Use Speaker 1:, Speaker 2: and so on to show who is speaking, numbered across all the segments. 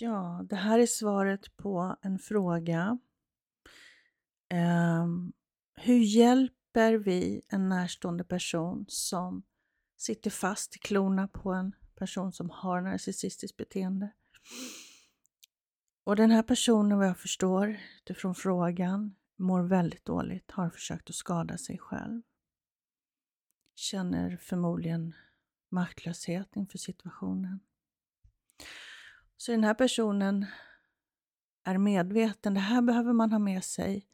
Speaker 1: Ja, det här är svaret på en fråga. Eh, hur hjälper vi en närstående person som sitter fast i klorna på en person som har narcissistiskt beteende? Och den här personen, vad jag förstår utifrån frågan, mår väldigt dåligt, har försökt att skada sig själv. Känner förmodligen maktlöshet inför situationen. Så den här personen är medveten. Det här behöver man ha med sig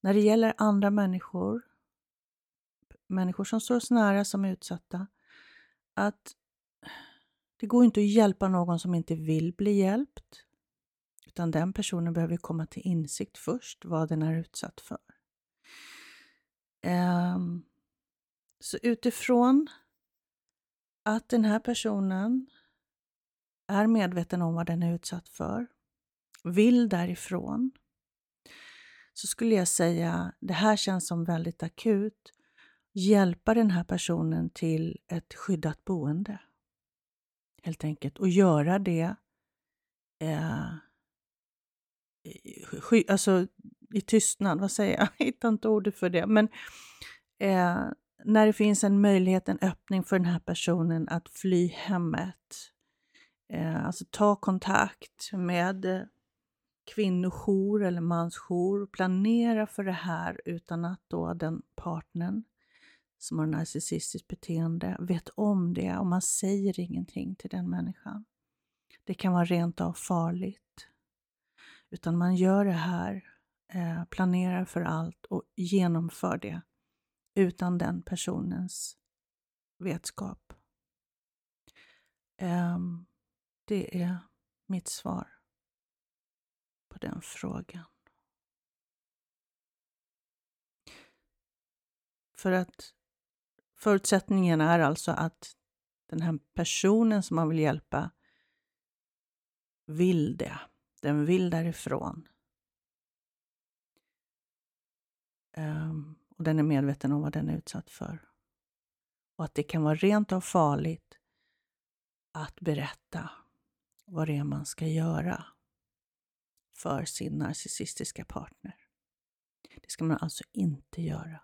Speaker 1: när det gäller andra människor, människor som står oss nära som är utsatta, att det går inte att hjälpa någon som inte vill bli hjälpt, utan den personen behöver komma till insikt först vad den är utsatt för. Um, så utifrån att den här personen är medveten om vad den är utsatt för, vill därifrån, så skulle jag säga, det här känns som väldigt akut, hjälpa den här personen till ett skyddat boende. Helt enkelt, och göra det eh, sky, alltså, i tystnad, vad säger jag? Jag hittar inte ordet för det. Men eh, när det finns en möjlighet, en öppning för den här personen att fly hemmet, Eh, alltså ta kontakt med eh, kvinnojour eller mansjour, planera för det här utan att då den partnern som har narcissistiskt beteende vet om det och man säger ingenting till den människan. Det kan vara rent av farligt. Utan man gör det här, eh, planerar för allt och genomför det utan den personens vetskap. Um, det är mitt svar på den frågan. För att förutsättningen är alltså att den här personen som man vill hjälpa vill det. Den vill därifrån. Um, och den är medveten om vad den är utsatt för. Och att det kan vara rent av farligt att berätta vad det är man ska göra för sin narcissistiska partner. Det ska man alltså inte göra.